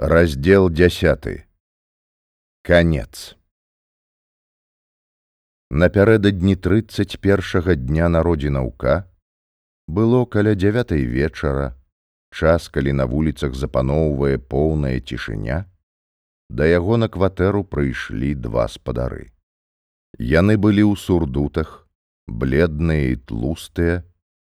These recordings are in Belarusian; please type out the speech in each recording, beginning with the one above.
Раздел 10. Канец. Напярэдадні 31 дня народзінаўка было каля дзявятай вечара, час, калі на вуліцах запаноўвае поўная цішыня, да яго на кватэру прыйшлі два спадары. Яны былі ў сурдутах, бледныя і тлустыя,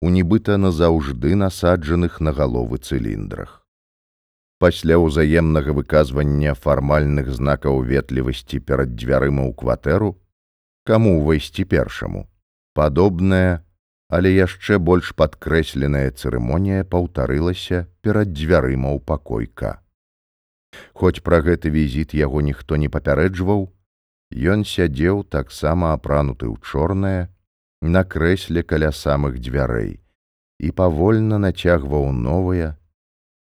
у нібыта назаўжды насаджаных на галовы цыліндрах пасля ўзаемнага выказвання фармальных знакаў ветлівасці перад дзвярыма ў кватэру, каму ўвайсці першаму. Падобная, але яшчэ больш падкрэсленая цырымонія паўтарылася перад дзвярыма ў пакойка. Хоць пра гэты візіт яго ніхто не папярэджваў, ён сядзеў таксама апрануты ў чорнае, на крэсле каля самых дзвярэй і павольна нацягваў новыя,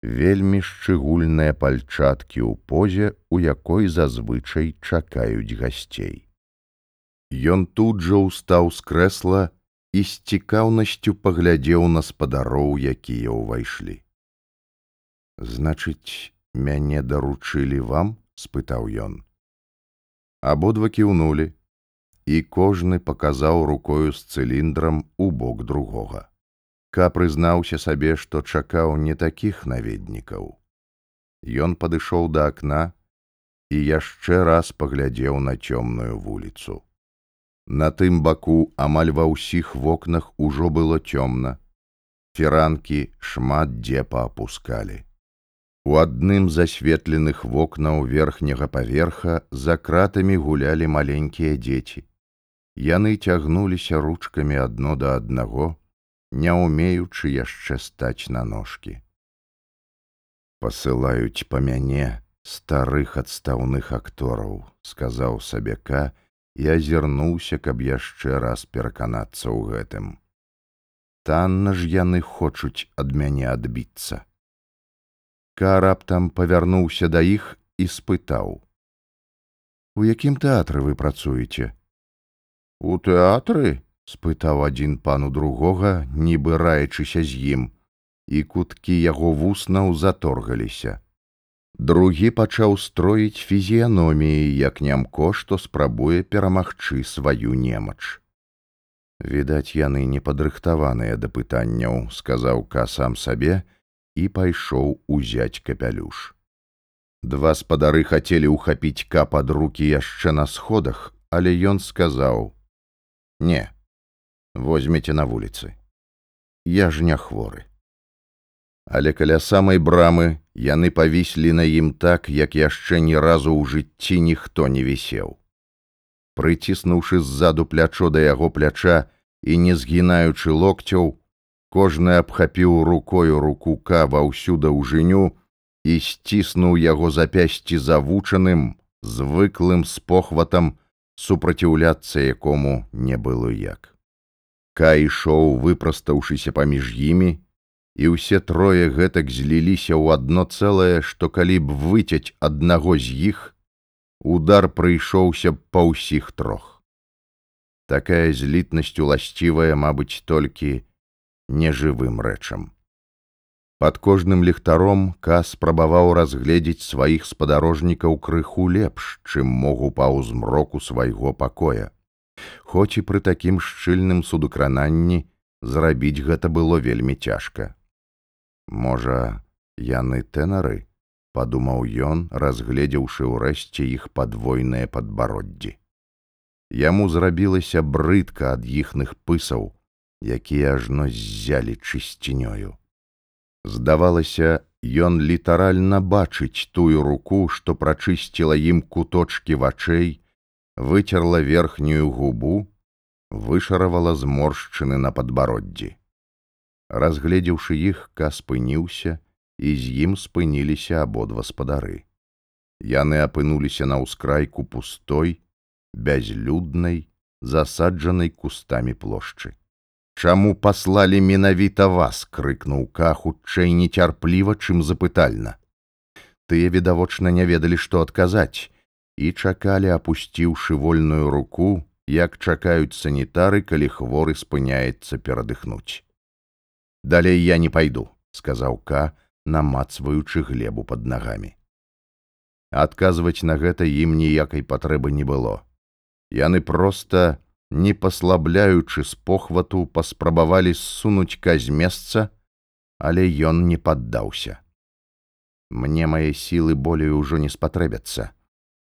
вельмі шчыгульныя пальчаткі ў позе, у якой зазвычай чакаюць гасцей. Ён тут жа ўстаў з крэсла і з цікаўнасцю паглядзеў на спадароў, якія ўвайшлі. Значыць, мяне даручылі вам, спытаў ён. Абодва кіўнулі, і кожны паказаў рукою з цыліндрам у бок другога. Ка прызнаўся сабе, што чакаў не такіх наведнікаў. Ён падышоў да акна і яшчэ раз паглядзеў на цёмную вуліцу. На тым баку амаль ва ўсіх вокнах ужо было цёмна. Фіранкі шмат дзе паапускалі. У адным з асветленых вокнаў верхняга паверха за кратамі гулялі маленькія дзеці. Яны цягнуліся ручкамі адно да аднаго, не умеючы яшчэ стаць на ножкі. Пасылаюць па мяне старых адстаўных актораў, сказаў сабяка і азірнуўся, каб яшчэ раз пераканацца ў гэтым. Танна ж яны хочуць ад мяне адбіцца. Ка раптам павярнуўся да іх і спытаў: « У якім тэатры вы працуеце? У тэатры, спытаў адзін пану другога, нібы раячыся з ім, і куткі яго вуснаў заторгаліся. Другі пачаў строіць фізіяноміі, як нямко, што спрабуе перамагчы сваю немач. Відаць, яны не падрыхтаваныя да пытанняў, сказаў ка сам сабе і пайшоў узяць капялюш. Два спадары хацелі ўхапіць ка пад рукі яшчэ на сходах, але ён сказаў: « Не, возьмеце на вуліцы. Я ж не хворы. Але каля самай брамы яны павіслі на ім так, як яшчэ ні разу ў жыцці ніхто не вісеў. Прыціснуўшы ззаду плячо да яго пляча і не згінаючы локцяў, кожны абхапіў рукою руку ка ва ўсю даўжыню і сціснуў яго запясці завучаным, звыклым з похватам, супраціўляцца якому не было як. Кай ішоў, выпрастаўшыся паміж імі, і ўсе трое гэтак зліліся ў адно цэлае, што калі б выцяць аднаго з іх, удар прыйшоўся б па ўсіх трох. Такая злітнасць уласцівая, мабыць, толькі нежывым рэчам. Пад кожным ліхтаром ка спрабаваў разгледзець сваіх спадарожнікаў крыху лепш, чым могу па ўзмроку свайго пакоя хоць і пры такім шчыльным судукрананні зрабіць гэта было вельмі цяжка. Можа, яны тэнары, падумаў ён, разгледзеўшы ўрэшце іх падвойныя падбароддзі. Яму зрабілася брыдка ад іхных пысаў, якія ажно ззялі чысцінёю. Здавалася, ён літаральна бачыць тую руку, што прачысціла ім куточки вачэй, выцерла верхнюю губу, вышаравала зморшчыны на падбароддзі. Разгледзеўшы іх, ка спыніўся, і з ім спыніліся абодва спадары. Яны апынуліся на ўскрайку пустой, бязлюднай, засаджанай кустамі плошчы. Чаму паслалі менавіта вас, крыкнуў ка хутчэй нецярпліва, чым запытальна. Тыя відавочна не ведалі, што адказаць, і чакалі апусціўшы вольную руку як чакаюць санітары калі хворы спыняецца перадыхнуць далей я не пайду сказаў ка намацваючы глебу под нагамі адказваць на гэта ім ніякай патрэбы не было. Яны проста, не паслабляючы з похвату, паспрабавалі ссунуць ка з месца, але ён не паддаўся. Мне мае сілы болей ужо не спатрэбяцца.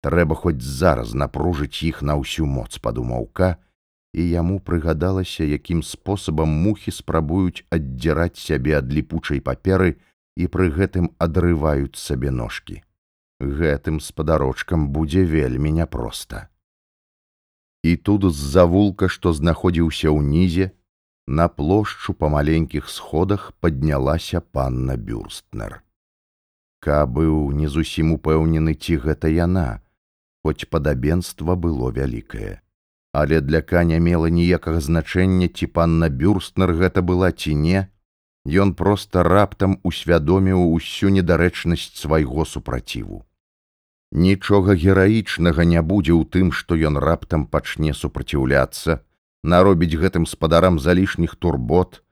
Трэба хоць зараз напружыць іх на ўсю моц падумаўка, і яму прыгадалася, якім спосабам мухі спрабуюць аддзіраць сябе ад ліпучай паперы і пры гэтым адрываюць сабе ножкі. Гэтым спадарочкам будзе вельмі няпроста. І тут з-за вулка, што знаходзіўся ўнізе, на плошчу па маленькіх сходах паднялася панна бюрстнер. Ка быў не зусім упэўнены, ці гэта яна, хоць падабенства было вялікае. Але для ка не мела ніякага значэння, ці панна бюрстнер гэта была ці не, Ён проста раптам усвядоміў усю недарэчнасць свайго супраціву. Нічога гераічнага не будзе ў тым, што ён раптам пачне супраціўляцца, наробіць гэтым спадарам залішніх турбот,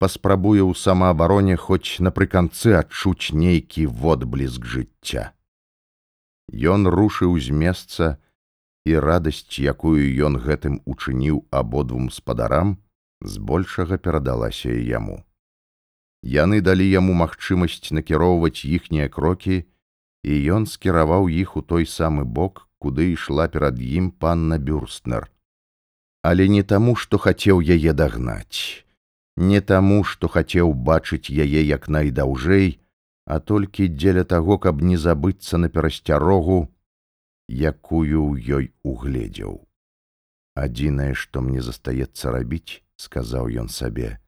паспрабуе ў самаабароне хоць напрыканцы адчуць нейкі водбліск жыцця. Ён рушыў з месца, і радасць, якую ён гэтым учыніў абодвум спадарам, збольшага перадалася яму. Яны далі яму магчымасць накіроўваць іхнія крокі, і ён скіраваў іх у той самы бок, куды ішла перад ім панна бюрстнер. Але не таму, што хацеў яе дагнаць не таму, што хацеў бачыць яе як найдаўжэй, а толькі дзеля таго, каб не забыцца на перасцярогу, якую ў ёй угледзеў. Адзінае, што мне застаецца рабіць, сказаў ён сабе,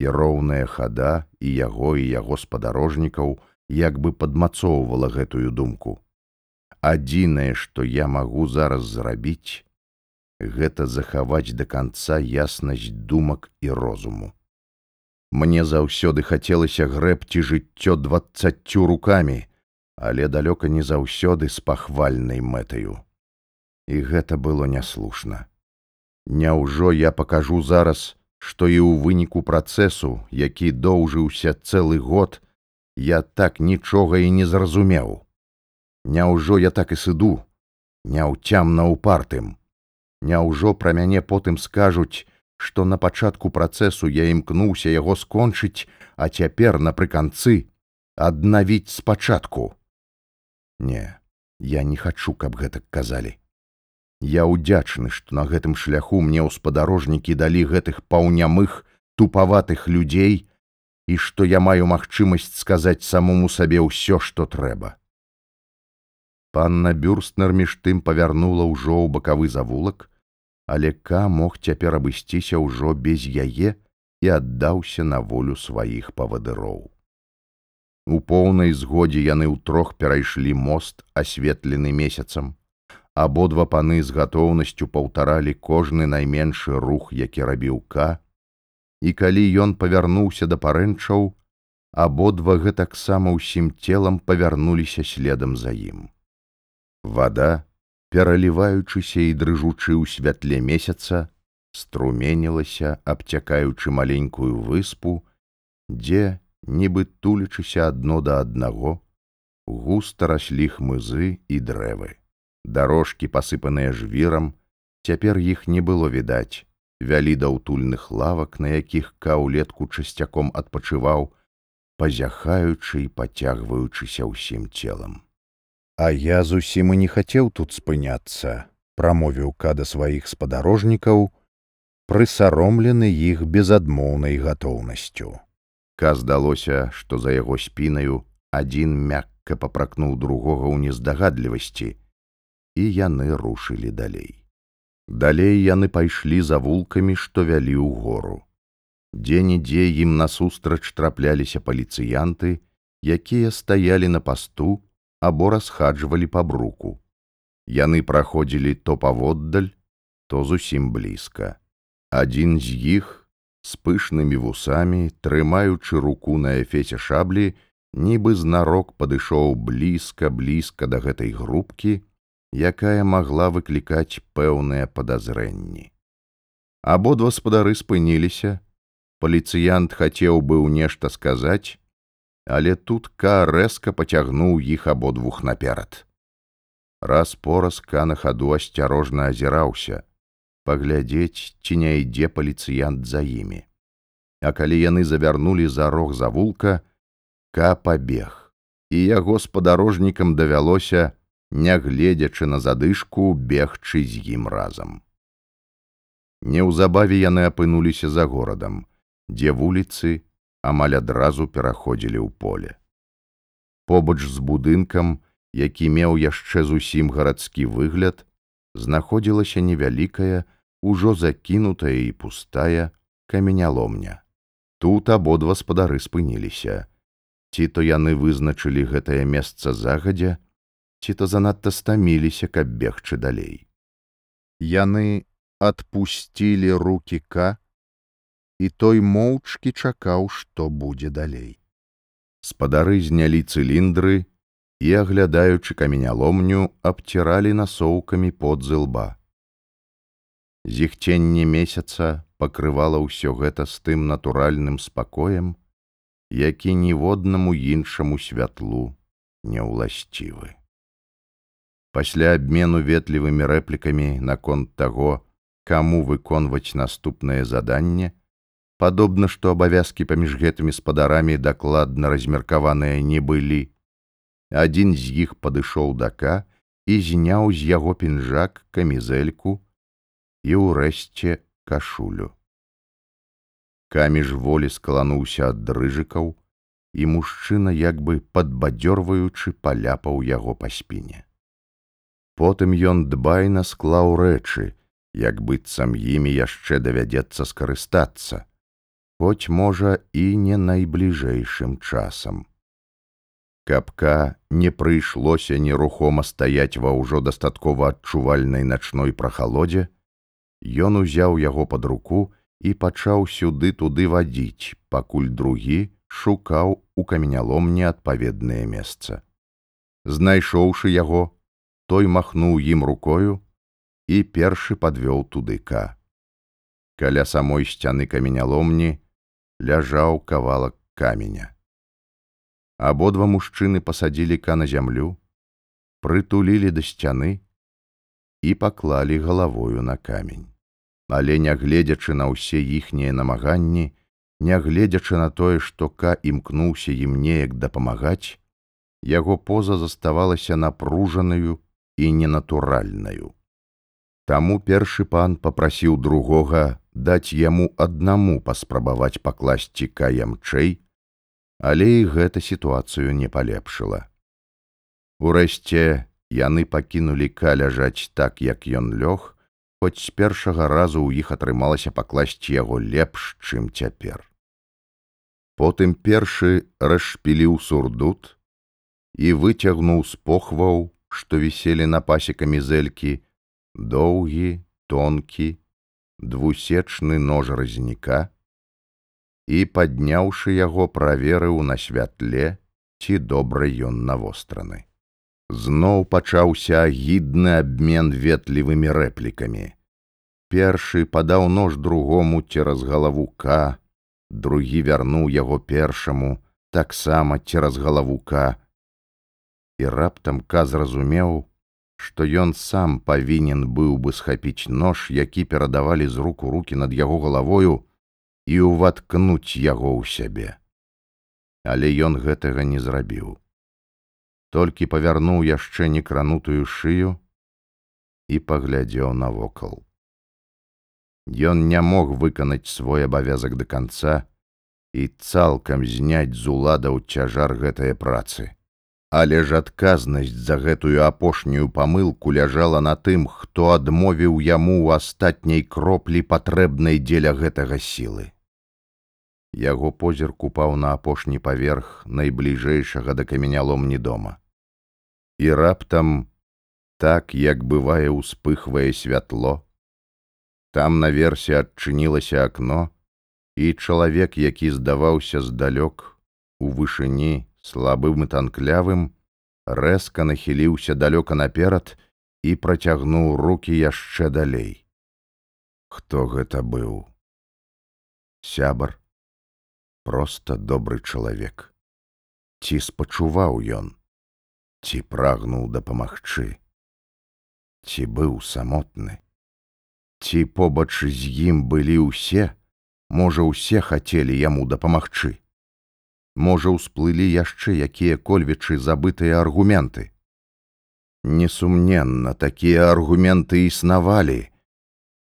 і роўная хада і яго і яго спадарожнікаў як бы падмацоўвала гэтую думку. Адзінае, што я магу зараз зрабіць, гэта захаваць да канца яснасць думак і розуму. Мне заўсёды хацелася грэбці жыццё двадцаццю рукамі, але далёка не заўсёды з пахвальнай мэтаю. І гэта было няслушна. Няўжо я пакажу зараз, што і ў выніку працэсу, які доўжыўся цэлы год, я так нічога і не зразумеў. Няўжо я так і сыду, няўцямна упартым. Няўжо пра мяне потым скажуць, што на пачатку працэсу я імкнуўся яго скончыць, а цяпер напрыканцы аднавіць спачатку. Не, я не хачу, каб гэтак казалі. Я ўдзячны, што на гэтым шляху мне ў спадарожнікі далі гэтых паўнямых тупаватых людзей і што я маю магчымасць сказаць самому сабе ўсё, што трэба. Панна бюрстнер між тым павярнула ўжо ў бакавы завулак, але ка мог цяпер абысціся ўжо без яе і аддаўся на волю сваіх павадыроў. У поўнай згодзе яны ўтрох перайшлі мост, асветлены месяцам. Абодва паны з гатоўнасцю паўтаралі кожны найменшы рух, які рабіў ка, і калі ён павярнуўся да парэнчаў, абодва гэтаксама ўсім целам павярнуліся следам за ім. Вада, пераліваючыся і дрыжучы ў святле месяца, струменілася, абцякаючы маленькую выспу, дзе, нібы тулячыся адно да аднаго, густа раслі хмызы і дрэвы. Дарожкі, пасыпаныя жвірам, цяпер іх не было відаць, вялі да ўтульных лавак, на якіх каўлетку часцяком адпачываў, пазяхаючы і пацягваючыся ўсім целам. А я зусім і не хацеў тут спыняцца, прамовіў ка да сваіх спадарожнікаў, прысаромлены іх безадмоўнай гатоўнасцю. Ка здалося, што за яго спінаю адзін мякка папракнуў другога ў нездагадлівасці, і яны рушылі далей. Далей яны пайшлі за вулкамі, што вялі ў гору. Дзе-нідзе ім насустрач трапляліся паліцыянты, якія стаялі на пасту, або расхаджвалі па бруку. Яны праходзілі то паводдаль, то зусім блізка. Адзін з іх з пышнымі вусамі, трымаючы руку на эфесе шаблі, нібы знарок падышоў блізка блізка да гэтай групкі, якая магла выклікаць пэўныя падазрэнні. Абодва спадары спыніліся, паліцыянт хацеў быў нешта сказаць, але тут ка рэзка пацягнуў іх абодвух наперад. Раз поразка на хаду асцярожна азіраўся, паглядзець, ці не ідзе паліцыянт за імі. А калі яны завярнулі за рог завулка, ка пабег, і яго спадарожнікам давялося, нягледзячы на задышку бегчы з ім разам. Неўзабаве яны апынуліся за горадам, дзе вуліцы амаль адразу пераходзілі ў поле. Побач з будынкам, які меў яшчэ зусім гарадскі выгляд, знаходзілася невялікая, ужо закінутая і пустая каменяломня. Тут абодва спадары спыніліся. Ці то яны вызначылі гэтае месца загадзя, ці то занадта стаміліся, каб бегчы далей. Яны адпусцілі руки к, і той моўчкі чакаў, што будзе далей. Спадары знялі цыліндры і, аглядаючы каменяломню, абціралі насоўкамі пот з лба. Зіхценне месяца пакрывала ўсё гэта з тым натуральным спакоем, які ніводнаму іншаму святлу не ўласцівы. Пасля абмену ветлівымі рэплікамі наконт таго, каму выконваць наступнае заданне, падобна, што абавязкі паміж гэтымі спадарамі дакладна размеркаваныя не былі, адзін з іх падышоў дака і зняў з яго пінжак камізэльку і ўрэшце кашулю. Каміж волі скалануўся ад дрыжыкаў, і мужчына як бы падбадзёрваючы паляпаў яго па спіне. Потым ён дбайна склаў рэчы, як быццам імі яшчэ давядзецца скарыстацца, хоць можа і не найбліжэйшым часам. Кабка не прыйшлося нерухома стаяць ва ўжо дастаткова адчувальнай начной прахалодзе, ён узяў яго пад руку і пачаў сюды туды вадзіць, пакуль другі шукаў у каменяломне адпаведнае месца. Знайшоўшы яго, той махнуў ім рукою і першы падвёў туды ка. Каля самой сцяны каменяломні ляжаў кавалак каменя. Абодва мужчыны пасадзілі ка на зямлю, прытулілі да сцяны і паклалі галавою на камень. Але нягледзячы на ўсе іхнія намаганні, нягледзячы на тое, што ка імкнуўся ім неяк дапамагаць, яго поза заставалася напружанаю і ненатуральнаю. Таму першы пан попрасіў другога даць яму аднаму паспрабаваць пакласці каямчэй, але і гэта сітуацыю не палепшыла. Урэшце яны пакінулі ка ляжаць так, як ён лёг, хоць з першага разу ў іх атрымалася пакласці яго лепш, чым цяпер. Потым першы расшпіліў сурдут і выцягнуў з похваў, што віселі на пасе камізэлькі, доўгі, тонкі, двусечны нож разніка, і, падняўшы яго, праверыў на святле, ці добра ён навостраны. Зноў пачаўся агідны абмен ветлівымі рэплікамі. Першы падаў нож другому цераз галаву к, другі вярнуў яго першаму, таксама цераз галаву к. І раптам ка зразумеў, што ён сам павінен быў бы схапіць нож, які перадавалі з руку руки над яго галавою, і ўваткнуць яго ў сябе. Але ён гэтага не зрабіў. Толькі павярнуў яшчэ некранутую шыю і паглядзеў навокал. Ён не мог выканаць свой абавязак да канца і цалкам зняць з уладаў цяжар гэтае працы. Але ж адказнасць за гэтую апошнюю памылку ляжала на тым, хто адмовіў яму ў астатняй кроплі патрэбнай дзеля гэтага сілы. Яго позірк упаў на апошні паверх найбліжэйшага да каменяломні дома. І раптам, так як бывае ўспыхвае святло, там наверсе адчынілася акно, і чалавек, які здаваўся здалёк у вышыні слабым і танклявым, рэзка нахіліўся далёка наперад і працягнуў руки яшчэ далей. Хто гэта быў? Сябар проста добры чалавек. Ці спачуваў ён, ці прагнуў дапамагчы. ці быў самотны. Ці побач з ім былі ўсе, можа, усе хацелі яму дапамагчы. Можа, усплылі яшчэ якія-кольвічы забытыя аргументы. Несумненна, такія аргументы існавалі,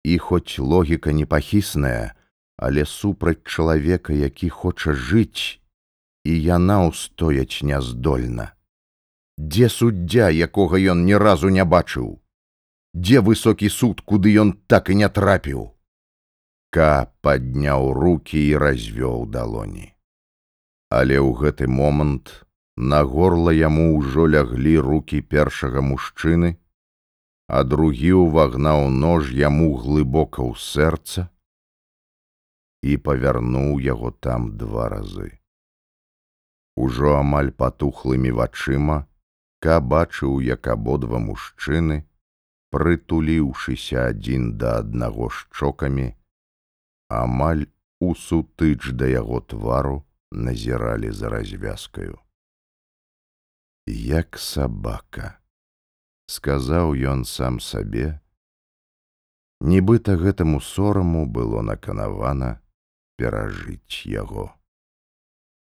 і хоць логіка непахісная, але супраць чалавека, які хоча жыць, і яна ўстояць няздольна. Дзе суддзя, якога ён ні разу не бачыў? Дзе высокі суд, куды ён так і не трапіў? Ка падняў руки і развёў далоні. Але ў гэты момант на горла яму ўжо ляглі руки першага мужчыны, а другі ўвагнаў нож яму глыбока ў сэрца і павярнуў яго там два разы. Ужо амаль патухлымі вачыма, ка бачыў, як абодва мужчыны, прытуліўшыся адзін да аднаго шчокамі, амаль у сутыч да яго твару назіралі за развязкаю. Як сабака, сказаў ён сам сабе, нібыта гэтаму сораму было наканавана перажыць яго.